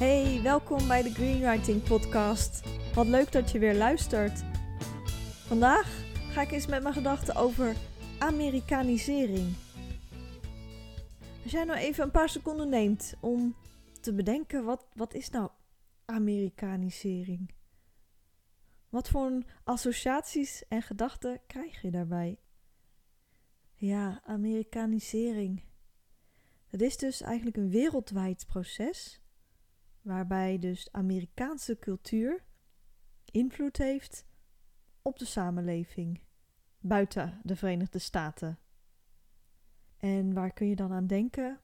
Hey, welkom bij de Greenwriting Podcast. Wat leuk dat je weer luistert. Vandaag ga ik eens met mijn gedachten over Amerikanisering. Als jij nou even een paar seconden neemt om te bedenken, wat, wat is nou Amerikanisering? Wat voor associaties en gedachten krijg je daarbij? Ja, Amerikanisering. Het is dus eigenlijk een wereldwijd proces waarbij dus Amerikaanse cultuur invloed heeft op de samenleving buiten de Verenigde Staten. En waar kun je dan aan denken?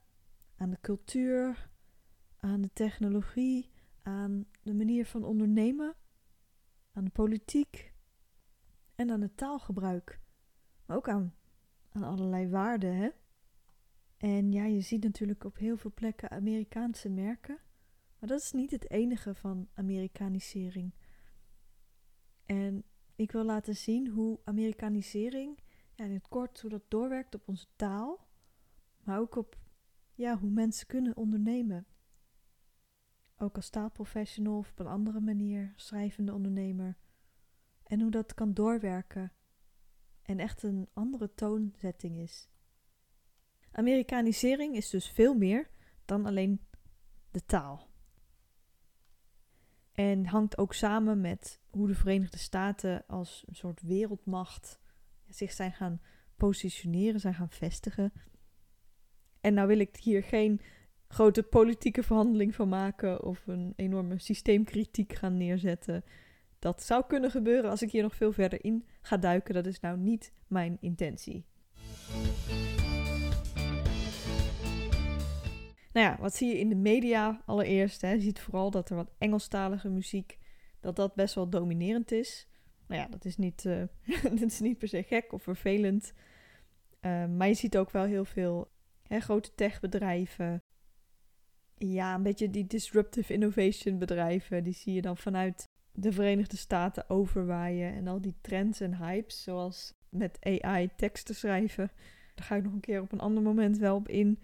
Aan de cultuur, aan de technologie, aan de manier van ondernemen, aan de politiek en aan het taalgebruik. Maar ook aan, allerlei waarden, hè? En ja, je ziet natuurlijk op heel veel plekken Amerikaanse merken. Maar dat is niet het enige van Amerikanisering. En ik wil laten zien hoe Amerikanisering, ja, in het kort, hoe dat doorwerkt op onze taal, maar ook op ja, hoe mensen kunnen ondernemen. Ook als taalprofessional of op een andere manier, schrijvende ondernemer. En hoe dat kan doorwerken en echt een andere toonzetting is. Amerikanisering is dus veel meer dan alleen de taal. En hangt ook samen met hoe de Verenigde Staten als een soort wereldmacht zich zijn gaan positioneren, zijn gaan vestigen. En nou wil ik hier geen grote politieke verhandeling van maken of een enorme systeemkritiek gaan neerzetten. Dat zou kunnen gebeuren als ik hier nog veel verder in ga duiken. Dat is nou niet mijn intentie. Nou ja, wat zie je in de media allereerst? Hè? Je ziet vooral dat er wat Engelstalige muziek, dat dat best wel dominerend is. Nou ja, dat is niet, uh, dat is niet per se gek of vervelend. Uh, maar je ziet ook wel heel veel hè, grote techbedrijven. Ja, een beetje die disruptive innovation bedrijven. Die zie je dan vanuit de Verenigde Staten overwaaien. En al die trends en hypes, zoals met AI teksten schrijven. Daar ga ik nog een keer op een ander moment wel op in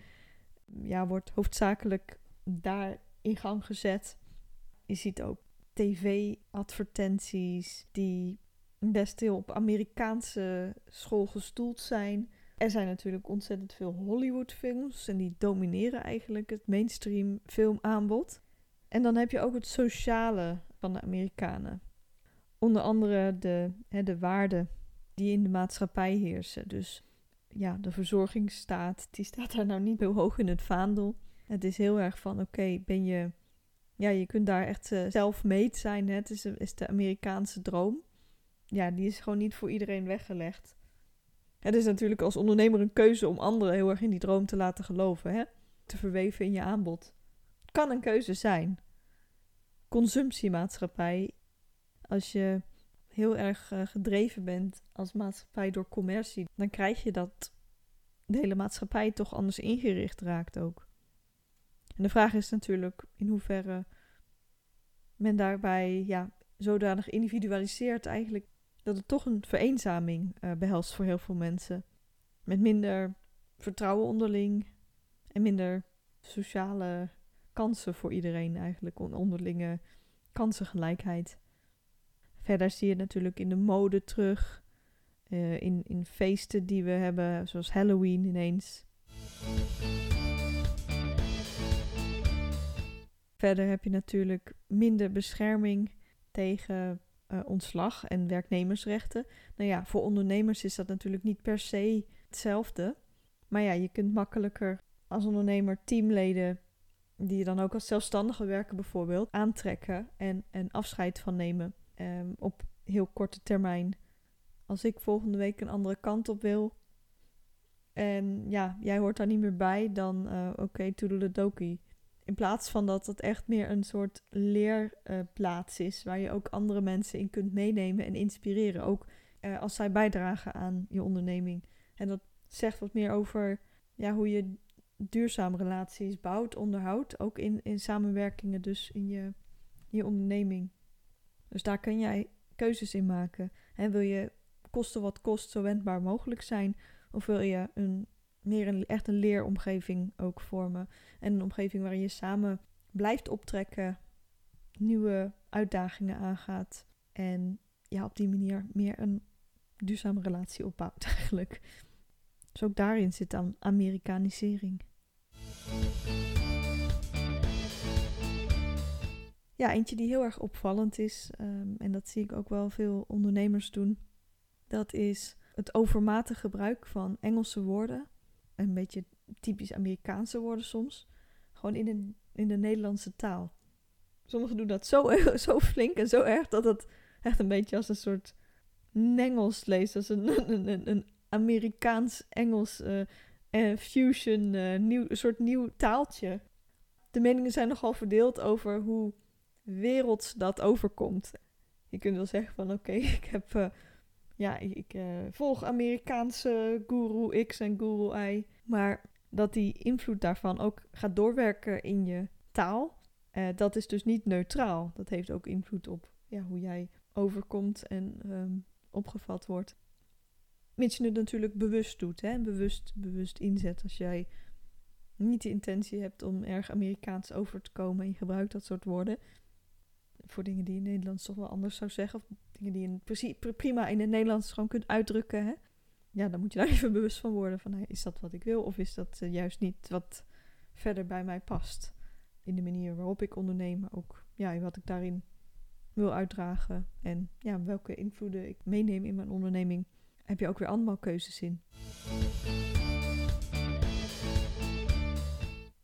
ja, wordt hoofdzakelijk daar in gang gezet. Je ziet ook tv-advertenties die best heel op Amerikaanse school gestoeld zijn. Er zijn natuurlijk ontzettend veel Hollywood-films en die domineren eigenlijk het mainstream filmaanbod. En dan heb je ook het sociale van de Amerikanen. Onder andere de, hè, de waarden die in de maatschappij heersen. Dus ja, de verzorgingsstaat, die staat daar nou niet heel hoog in het vaandel. Het is heel erg van, oké, ben je... Ja, je kunt daar echt uh, zijn. Hè? Het is, is de Amerikaanse droom. Ja, die is gewoon niet voor iedereen weggelegd. Het is natuurlijk als ondernemer een keuze om anderen heel erg in die droom te laten geloven. Hè? Te verweven in je aanbod. Het kan een keuze zijn. Consumptiemaatschappij. Als je heel erg uh, gedreven bent als maatschappij door commercie, dan krijg je dat de hele maatschappij toch anders ingericht raakt ook. En de vraag is natuurlijk in hoeverre men daarbij ja, zodanig individualiseert eigenlijk dat het toch een vereenzaming uh, behelst voor heel veel mensen. Met minder vertrouwen onderling en minder sociale kansen voor iedereen eigenlijk, onderlinge kansengelijkheid. Verder zie je natuurlijk in de mode terug. Uh, in, in feesten die we hebben, zoals Halloween ineens. Verder heb je natuurlijk minder bescherming tegen uh, ontslag en werknemersrechten. Nou ja, voor ondernemers is dat natuurlijk niet per se hetzelfde. Maar ja, je kunt makkelijker als ondernemer teamleden, die je dan ook als zelfstandige werken bijvoorbeeld, aantrekken en, en afscheid van nemen um, op heel korte termijn. Als ik volgende week een andere kant op wil en ja, jij hoort daar niet meer bij, dan uh, oké, okay, toedeledokie. In plaats van dat het echt meer een soort leerplaats is, waar je ook andere mensen in kunt meenemen en inspireren. Ook uh, als zij bijdragen aan je onderneming. En dat zegt wat meer over ja, hoe je duurzame relaties bouwt, onderhoudt. Ook in, in samenwerkingen, dus in je, je onderneming. Dus daar kun jij keuzes in maken. En wil je kosten wat kost zo wendbaar mogelijk zijn? Of wil je een, meer een, echt een leeromgeving ook vormen? En een omgeving waarin je samen blijft optrekken, nieuwe uitdagingen aangaat en ja, op die manier meer een duurzame relatie opbouwt eigenlijk. Dus ook daarin zit dan Amerikanisering. Ja, eentje die heel erg opvallend is, ehm, en dat zie ik ook wel veel ondernemers doen, dat is het overmatig gebruik van Engelse woorden. Een beetje typisch Amerikaanse woorden soms. Gewoon in de, in de Nederlandse taal. Sommigen doen dat zo, zo flink en zo erg dat het echt een beetje als een soort Engels leest. Als een, een, een, Amerikaans-Engels uh, fusion, uh, nieuw, een soort nieuw taaltje. De meningen zijn nogal verdeeld over hoe werelds dat overkomt. Je kunt wel zeggen van oké, ik heb... Uh, ja, ik volg Amerikaanse guru X en guru Y. Maar dat die invloed daarvan ook gaat doorwerken in je taal. dat is dus niet neutraal. Dat heeft ook invloed op ja, hoe jij overkomt en um, opgevat wordt. Mits je het natuurlijk bewust doet, hè? Bewust, bewust inzet. Als jij niet de intentie hebt om erg Amerikaans over te komen en je gebruikt dat soort woorden. Voor dingen die je in het Nederlands toch wel anders zou zeggen. Of dingen die je prima in het Nederlands gewoon kunt uitdrukken. Hè? Ja, dan moet je daar even bewust van worden. Van, is dat wat ik wil? Of is dat eh, juist niet wat verder bij mij past? In de manier waarop ik onderneem. Maar ook ja, wat ik daarin wil uitdragen. En ja, welke invloeden ik meeneem in mijn onderneming heb je ook weer allemaal keuzes in.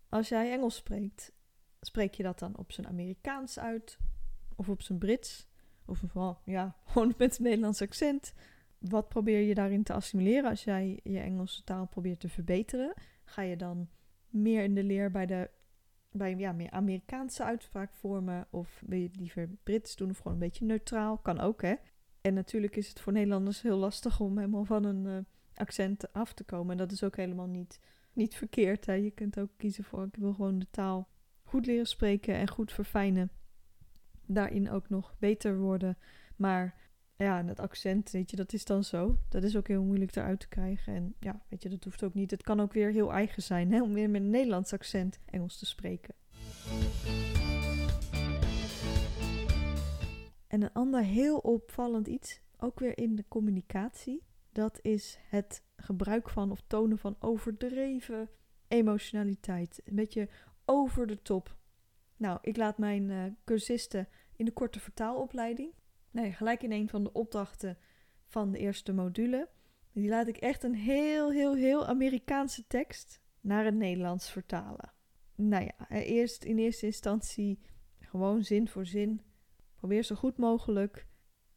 Als jij Engels spreekt, spreek je dat dan op zijn Amerikaans uit of op zijn Brits? Of vooral, ja, gewoon met een Nederlands accent. Wat probeer je daarin te assimileren als jij je Engelse taal probeert te verbeteren? Ga je dan meer in de leer bij de bij ja, meer Amerikaanse uitspraakvormen? Of wil je liever Brits doen of gewoon een beetje neutraal? Kan ook, hè? En natuurlijk is het voor Nederlanders heel lastig om helemaal van een uh, accent af te komen. En dat is ook helemaal niet, niet verkeerd. Hè? Je kunt ook kiezen voor, ik wil gewoon de taal goed leren spreken en goed verfijnen. Daarin ook nog beter worden. Maar ja, het accent, weet je, dat is dan zo. Dat is ook heel moeilijk eruit te krijgen. En ja, weet je, dat hoeft ook niet. Het kan ook weer heel eigen zijn, hè, om weer met een Nederlands accent Engels te spreken. En een ander heel opvallend iets, ook weer in de communicatie, dat is het gebruik van of tonen van overdreven emotionaliteit. Een beetje over de top. Nou, ik laat mijn uh, cursisten in de korte vertaalopleiding, nee, gelijk in een van de opdrachten van de eerste module, die laat ik echt een heel, heel, heel Amerikaanse tekst naar het Nederlands vertalen. Nou ja, eerst in eerste instantie gewoon zin voor zin Probeer zo goed mogelijk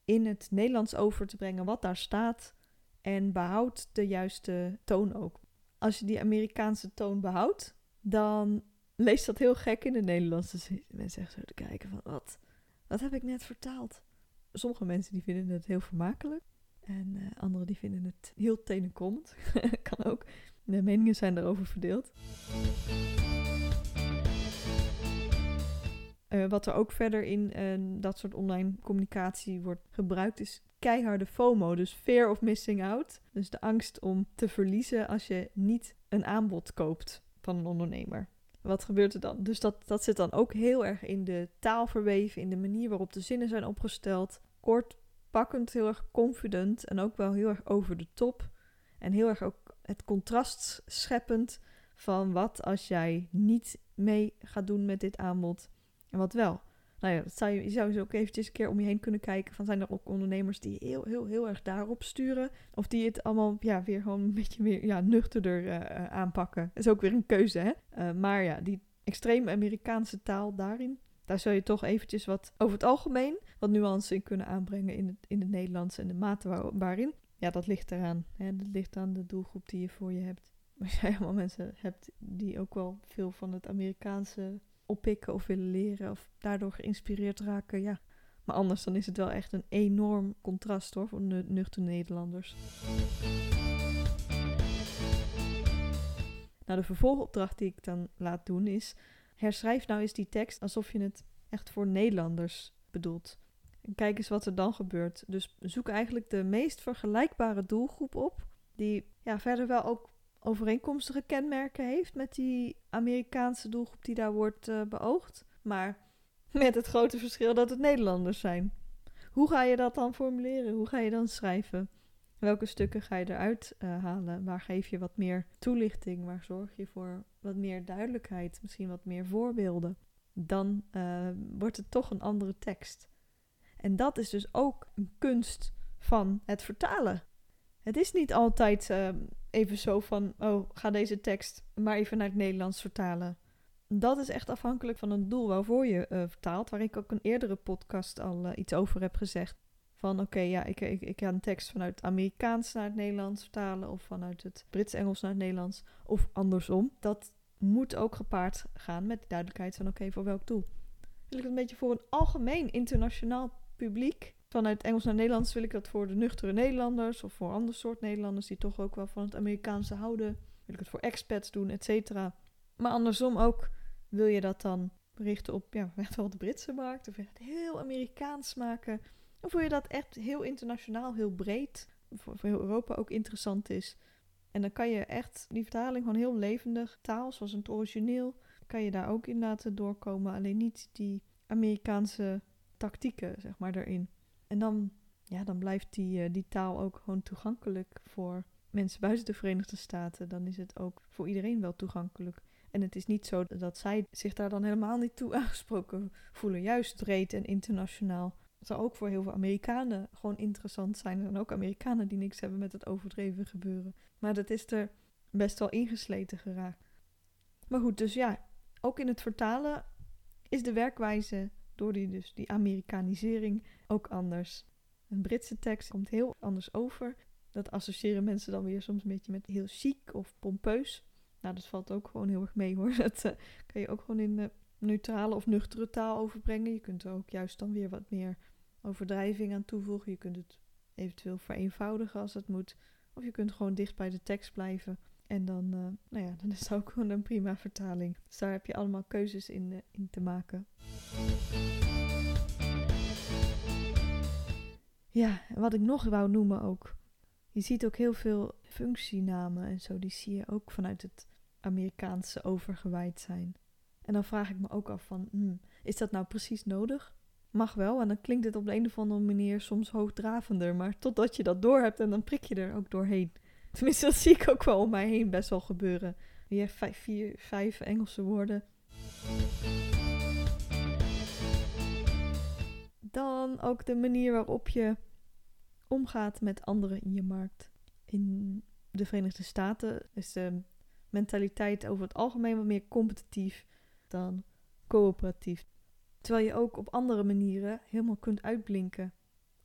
in het Nederlands over te brengen wat daar staat. En behoud de juiste toon ook. Als je die Amerikaanse toon behoudt, dan leest dat heel gek in het Nederlands. Dus mensen echt zo te kijken van wat, wat heb ik net vertaald? Sommige mensen die vinden het heel vermakelijk. En uh, anderen die vinden het heel tenenkomend. kan ook. De meningen zijn daarover verdeeld. Uh, wat er ook verder in uh, dat soort online communicatie wordt gebruikt, is keiharde FOMO. Dus fear of missing out. Dus de angst om te verliezen als je niet een aanbod koopt van een ondernemer. Wat gebeurt er dan? Dus dat, dat zit dan ook heel erg in de taal verweven, in de manier waarop de zinnen zijn opgesteld. Kort, pakkend, heel erg confident en ook wel heel erg over de top. En heel erg ook het contrast scheppend van wat als jij niet mee gaat doen met dit aanbod en wat wel. Nou ja, zou je, je zou dus ook eventjes een keer om je heen kunnen kijken. Van zijn er ook ondernemers die heel, heel, heel erg daarop sturen? Of die het allemaal ja, weer gewoon een beetje meer ja, nuchterder uh, aanpakken? Dat is ook weer een keuze, hè? Uh, maar ja, die extreem Amerikaanse taal daarin. Daar zou je toch eventjes wat over het algemeen wat nuance in kunnen aanbrengen in het, in het Nederlands en de mate waarin. Ja, dat ligt eraan. Hè? Dat ligt aan de doelgroep die je voor je hebt. Als jij allemaal mensen hebt die ook wel veel van het Amerikaanse oppikken of willen leren of daardoor geïnspireerd raken, ja. Maar anders dan is het wel echt een enorm contrast hoor voor de nuchter Nederlanders. Nou, de vervolgopdracht die ik dan laat doen is: herschrijf nou eens die tekst alsof je het echt voor Nederlanders bedoelt. En kijk eens wat er dan gebeurt. Dus zoek eigenlijk de meest vergelijkbare doelgroep op, die ja, verder wel ook overeenkomstige kenmerken heeft met die Amerikaanse doelgroep die daar wordt uh, beoogd. Maar met het grote verschil dat het Nederlanders zijn. Hoe ga je dat dan formuleren? Hoe ga je dan schrijven? Welke stukken ga je eruit uh, halen? Waar geef je wat meer toelichting? Waar zorg je voor wat meer duidelijkheid? Misschien wat meer voorbeelden? Dan uh, wordt het toch een andere tekst. En dat is dus ook een kunst van het vertalen. Het is niet altijd uh, even zo van: oh, ga deze tekst maar even naar het Nederlands vertalen. Dat is echt afhankelijk van het doel waarvoor je uh, vertaalt, waar ik ook een eerdere podcast al uh, iets over heb gezegd. Van oké, ja, ik, ik, ik ga een tekst vanuit het Amerikaans naar het Nederlands vertalen, of vanuit het Brits-Engels naar het Nederlands, of andersom. Dat moet ook gepaard gaan met de duidelijkheid van oké, voor welk doel. Wil ik het een beetje voor een algemeen internationaal publiek vanuit Engels naar Nederlands wil ik dat voor de nuchtere Nederlanders of voor ander soort Nederlanders die toch ook wel van het Amerikaanse houden. Wil ik het voor expats doen, et cetera. Maar andersom ook wil je dat dan richten op ja, echt wel de Britse markt of echt heel Amerikaans maken. Of wil je dat echt heel internationaal, heel breed, voor, voor heel Europa ook interessant is. En dan kan je echt die vertaling gewoon heel levendig, taal zoals het origineel, kan je daar ook in laten doorkomen. Alleen niet die Amerikaanse tactieken, zeg maar, erin. En dan, ja, dan blijft die, uh, die taal ook gewoon toegankelijk voor mensen buiten de Verenigde Staten. Dan is het ook voor iedereen wel toegankelijk. En het is niet zo dat zij zich daar dan helemaal niet toe aangesproken voelen. Juist breed en internationaal. Het zou ook voor heel veel Amerikanen gewoon interessant zijn. Zijn ook Amerikanen die niks hebben met het overdreven gebeuren. Maar dat is er best wel ingesleten geraakt. Maar goed, dus ja, ook in het vertalen is de werkwijze door die, dus die Amerikanisering ook anders. Een Britse tekst komt heel anders over. Dat associëren mensen dan weer soms een beetje met heel chic of pompeus. Nou, dat valt ook gewoon heel erg mee hoor. Dat uh, kan je ook gewoon in de neutrale of nuchtere taal overbrengen. Je kunt er ook juist dan weer wat meer overdrijving aan toevoegen. Je kunt het eventueel vereenvoudigen als het moet. Of je kunt gewoon dicht bij de tekst blijven. En dan, uh, nou ja, dan is het ook gewoon een prima vertaling. Dus daar heb je allemaal keuzes in, uh, in te maken. Ja, en wat ik nog wou noemen ook. Je ziet ook heel veel functienamen en zo. Die zie je ook vanuit het Amerikaanse overgewaaid zijn. En dan vraag ik me ook af van, hmm, is dat nou precies nodig? Mag wel, en dan klinkt het op de een of andere manier soms hoogdravender. Maar totdat je dat door hebt en dan prik je er ook doorheen. Tenminste, dat zie ik ook wel om mij heen best wel gebeuren. Je hebt vijf, vier, vijf Engelse woorden. Dan ook de manier waarop je omgaat met anderen in je markt. In de Verenigde Staten is de mentaliteit over het algemeen wat meer competitief dan coöperatief. Terwijl je ook op andere manieren helemaal kunt uitblinken.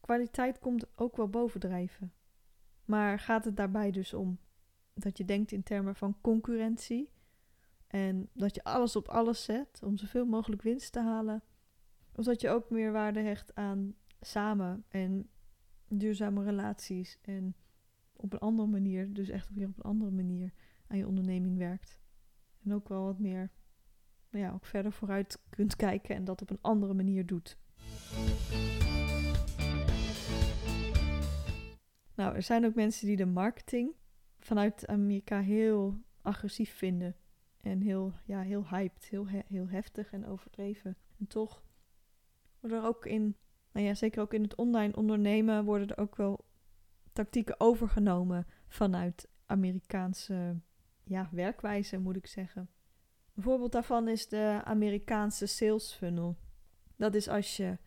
Kwaliteit komt ook wel bovendrijven. Maar gaat het daarbij dus om dat je denkt in termen van concurrentie en dat je alles op alles zet om zoveel mogelijk winst te halen? Of dat je ook meer waarde hecht aan samen en duurzame relaties en op een andere manier, dus echt weer op een andere manier aan je onderneming werkt. En ook wel wat meer, nou ja, ook verder vooruit kunt kijken en dat op een andere manier doet. Nou, er zijn ook mensen die de marketing vanuit Amerika heel agressief vinden. En heel, ja, heel hyped, heel, heel heftig en overdreven. En toch worden er ook in, nou ja, zeker ook in het online ondernemen, worden er ook wel tactieken overgenomen vanuit Amerikaanse ja, werkwijze, moet ik zeggen. Een voorbeeld daarvan is de Amerikaanse sales funnel. Dat is als je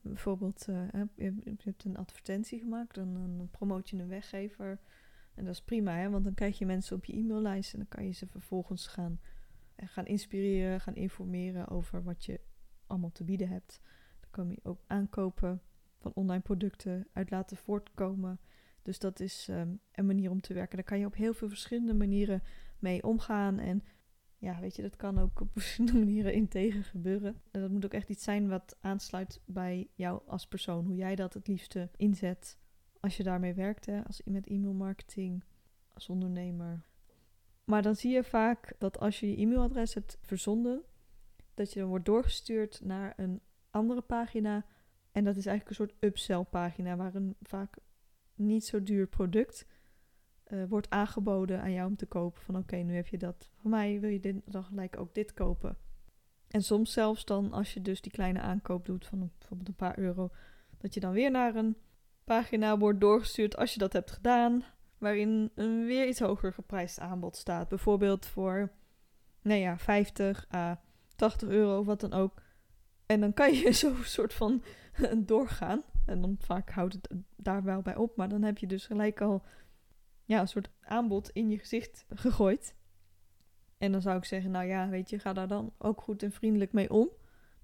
bijvoorbeeld, uh, je, hebt een advertentie gemaakt, dan, dan promoot je een weggever. En dat is prima, hè, want dan krijg je mensen op je e-maillijst en dan kan je ze vervolgens gaan, eh, gaan inspireren, gaan informeren over wat je allemaal te bieden hebt. Dan kan je ook aankopen van online producten uit laten voortkomen. Dus dat is um, een manier om te werken. Daar kan je op heel veel verschillende manieren mee omgaan. En ja, weet je, dat kan ook op verschillende manieren integer gebeuren. En dat moet ook echt iets zijn wat aansluit bij jou als persoon. Hoe jij dat het liefste inzet als je daarmee werkt. Als, met e-mailmarketing, als ondernemer. Maar dan zie je vaak dat als je je e-mailadres hebt verzonden, dat je dan wordt doorgestuurd naar een andere pagina. En dat is eigenlijk een soort upsell pagina waar een vaak niet zo duur product eh, wordt aangeboden aan jou om te kopen. Van oké, nu heb je dat. Voor mij wil je dit, dan gelijk ook dit kopen. En soms zelfs dan als je dus die kleine aankoop doet van bijvoorbeeld een paar euro, dat je dan weer naar een pagina wordt doorgestuurd als je dat hebt gedaan, waarin een weer iets hoger geprijsd aanbod staat. Bijvoorbeeld voor, nou ja, 50 à 80 euro, wat dan ook. En dan kan je zo soort van doorgaan. En dan vaak houdt het daar wel bij op. Maar dan heb je dus gelijk al ja, een soort aanbod in je gezicht gegooid. En dan zou ik zeggen, nou ja, weet je, ga daar dan ook goed en vriendelijk mee om.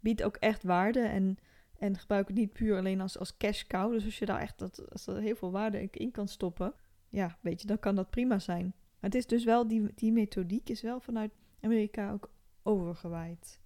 Bied ook echt waarde en, en gebruik het niet puur alleen als, als cash cow. Dus als je daar echt dat, als er heel veel waarde in kan stoppen, ja, weet je, dan kan dat prima zijn. Maar het is dus wel, die, die methodiek is wel vanuit Amerika ook overgewaaid.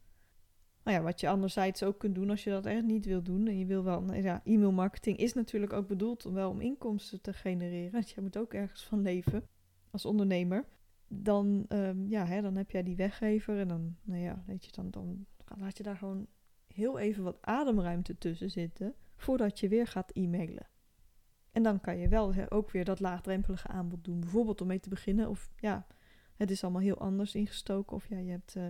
Nou ja, wat je anderzijds ook kunt doen als je dat echt niet wil doen. En je wil wel, nou ja, e-mail marketing is natuurlijk ook bedoeld om wel om inkomsten te genereren. Want je moet ook ergens van leven als ondernemer. Dan, um, ja, hè, dan heb jij die weggever en dan, nou ja, weet je, dan, dan laat je daar gewoon heel even wat ademruimte tussen zitten voordat je weer gaat e-mailen. En dan kan je wel ook weer dat laagdrempelige aanbod doen. Bijvoorbeeld om mee te beginnen. Of ja, het is allemaal heel anders ingestoken. Of ja, je hebt uh,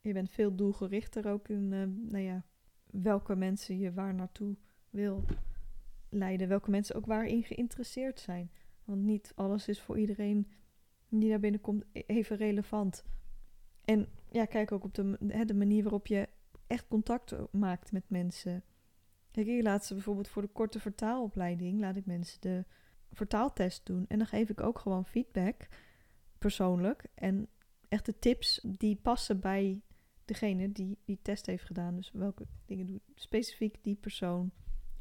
je bent veel doelgerichter ook in, uh, nou ja, welke mensen je waar naartoe wil leiden. Welke mensen ook waarin geïnteresseerd zijn. Want niet alles is voor iedereen die daar binnenkomt e-, even relevant. En ja, kijk ook op de, hè, de manier waarop je echt contact maakt met mensen. Kijk, ik laat ze bijvoorbeeld voor de korte vertaalopleiding, laat ik mensen de vertaaltest doen. En dan geef ik ook gewoon feedback, persoonlijk. En echte tips die passen bij degene die die test heeft gedaan. Dus welke dingen doet specifiek die persoon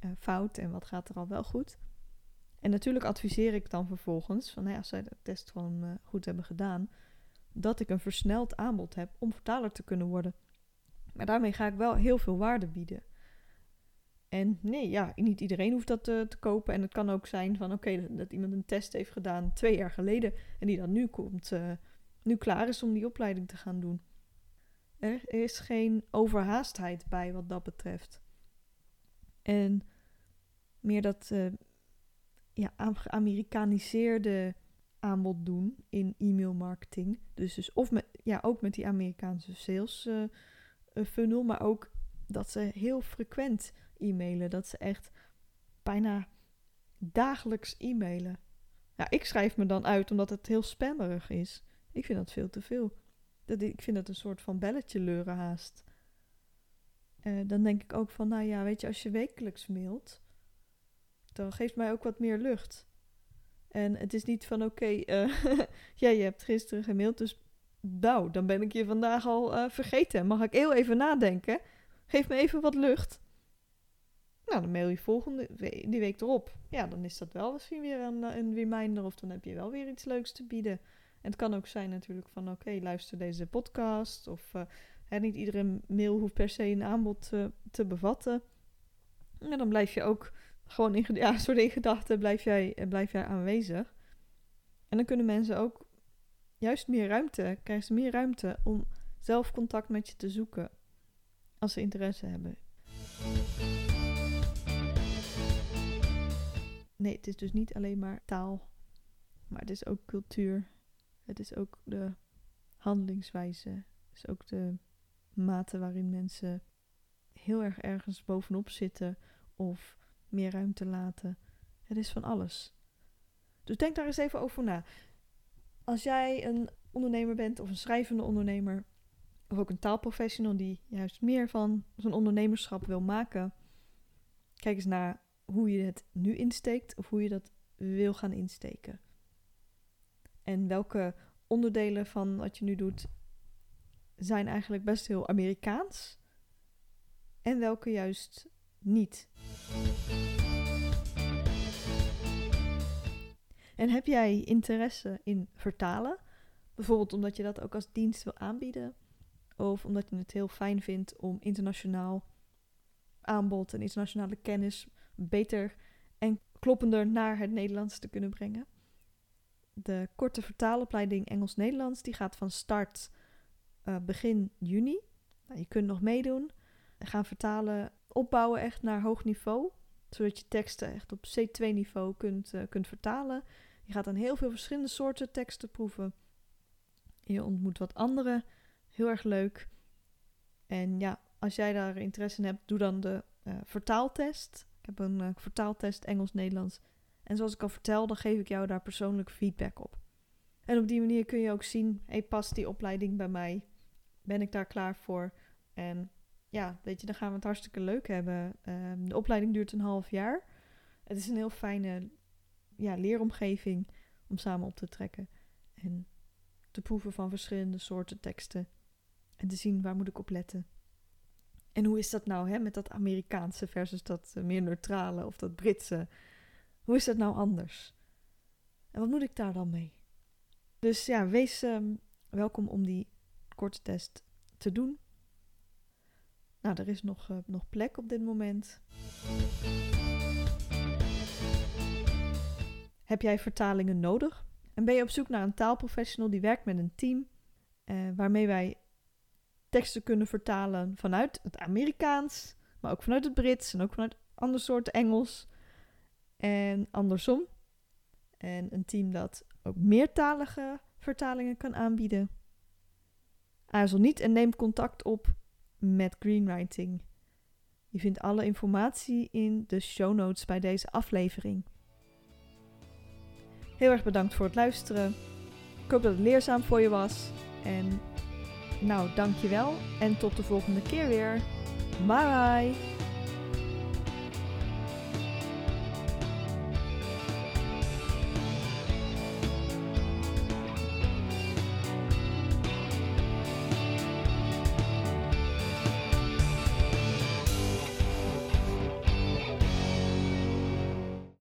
uh, fout en wat gaat er al wel goed. En natuurlijk adviseer ik dan vervolgens, van, nou ja, als zij de test gewoon uh, goed hebben gedaan, dat ik een versneld aanbod heb om vertaler te kunnen worden. Maar daarmee ga ik wel heel veel waarde bieden. En nee, ja, niet iedereen hoeft dat te, te kopen. En het kan ook zijn van, oké, dat iemand een test heeft gedaan twee jaar geleden en die dan nu komt, uh, nu klaar is om die opleiding te gaan doen. Er is geen overhaastheid bij wat dat betreft. En meer dat uh, ja, geamerikaniseerde aanbod doen in e-mail marketing. Dus, dus of met, ja, ook met die Amerikaanse sales uh, funnel, maar ook dat ze heel frequent e-mailen. Dat ze echt bijna dagelijks e-mailen. Ja, ik schrijf me dan uit omdat het heel spammerig is. Ik vind dat veel te veel. Dat, ik vind dat een soort van belletje leuren haast. Uh, dan denk ik ook van, nou ja, weet je, als je wekelijks mailt, dan geeft mij ook wat meer lucht. En het is niet van, oké, okay, eh, je hebt gisteren gemaild, dus nou, dan ben ik je vandaag al uh, vergeten. Mag ik heel even nadenken? Geef me even wat lucht. Nou, dan mail je volgende die week erop. Ja, dan is dat wel misschien weer een, een reminder of dan heb je wel weer iets leuks te bieden. Het kan ook zijn natuurlijk van oké, luister deze podcast. Of uh, niet iedere mail hoeft per se een aanbod uh, te bevatten. En dan blijf je ook gewoon in, ja, soort gedachten blijf jij, eh, blijf jij aanwezig. En dan kunnen mensen ook juist meer ruimte, krijgen ze meer ruimte om zelf contact met je te zoeken. Als ze interesse hebben. Nee, het is dus niet alleen maar taal, maar het is ook cultuur. Het is ook de handelingswijze. Het is ook de mate waarin mensen heel erg ergens bovenop zitten of meer ruimte laten. Het is van alles. Dus denk daar eens even over na. Als jij een ondernemer bent of een schrijvende ondernemer, of ook een taalprofessional die juist meer van zijn ondernemerschap wil maken, kijk eens naar hoe je het nu insteekt of hoe je dat wil gaan insteken. En welke onderdelen van wat je nu doet zijn eigenlijk best heel Amerikaans en welke juist niet. En heb jij interesse in vertalen? Bijvoorbeeld omdat je dat ook als dienst wil aanbieden? Of omdat je het heel fijn vindt om internationaal aanbod en internationale kennis beter en kloppender naar het Nederlands te kunnen brengen? De korte vertaalopleiding Engels-Nederlands, die gaat van start uh, begin juni. Nou, je kunt nog meedoen. We gaan vertalen, opbouwen echt naar hoog niveau. Zodat je teksten echt op C2-niveau kunt, uh, kunt vertalen. Je gaat dan heel veel verschillende soorten teksten proeven. Je ontmoet wat anderen. Heel erg leuk. En ja, als jij daar interesse in hebt, doe dan de uh, vertaaltest. Ik heb een vertaaltest Engels-Nederlands. En zoals ik al vertelde, geef ik jou daar persoonlijk feedback op. En op die manier kun je ook zien, hey, past die opleiding bij mij? Ben ik daar klaar voor? En ja, weet je, dan gaan we het hartstikke leuk hebben. Um, de opleiding duurt een half jaar. Het is een heel fijne ja, leeromgeving om samen op te trekken. En te proeven van verschillende soorten teksten. En te zien waar moet ik op letten. En hoe is dat nou hè, met dat Amerikaanse versus dat uh, meer neutrale of dat Britse? Hoe is dat nou anders? En wat moet ik daar dan mee? Dus ja, wees um, welkom om die korte test te doen. Nou, er is nog, uh, nog plek op dit moment. Heb jij vertalingen nodig? En ben je op zoek naar een taalprofessional die werkt met een team uh, waarmee wij teksten kunnen vertalen vanuit het Amerikaans, maar ook vanuit het Brits en ook vanuit andere soorten Engels en andersom. En een team dat ook meertalige vertalingen kan aanbieden. Aarzel niet en neem contact op met Greenwriting. Je vindt alle informatie in de show notes bij deze aflevering. Heel erg bedankt voor het luisteren. Ik hoop dat het leerzaam voor je was. En nou, dankjewel en tot de volgende keer weer. Bye bye!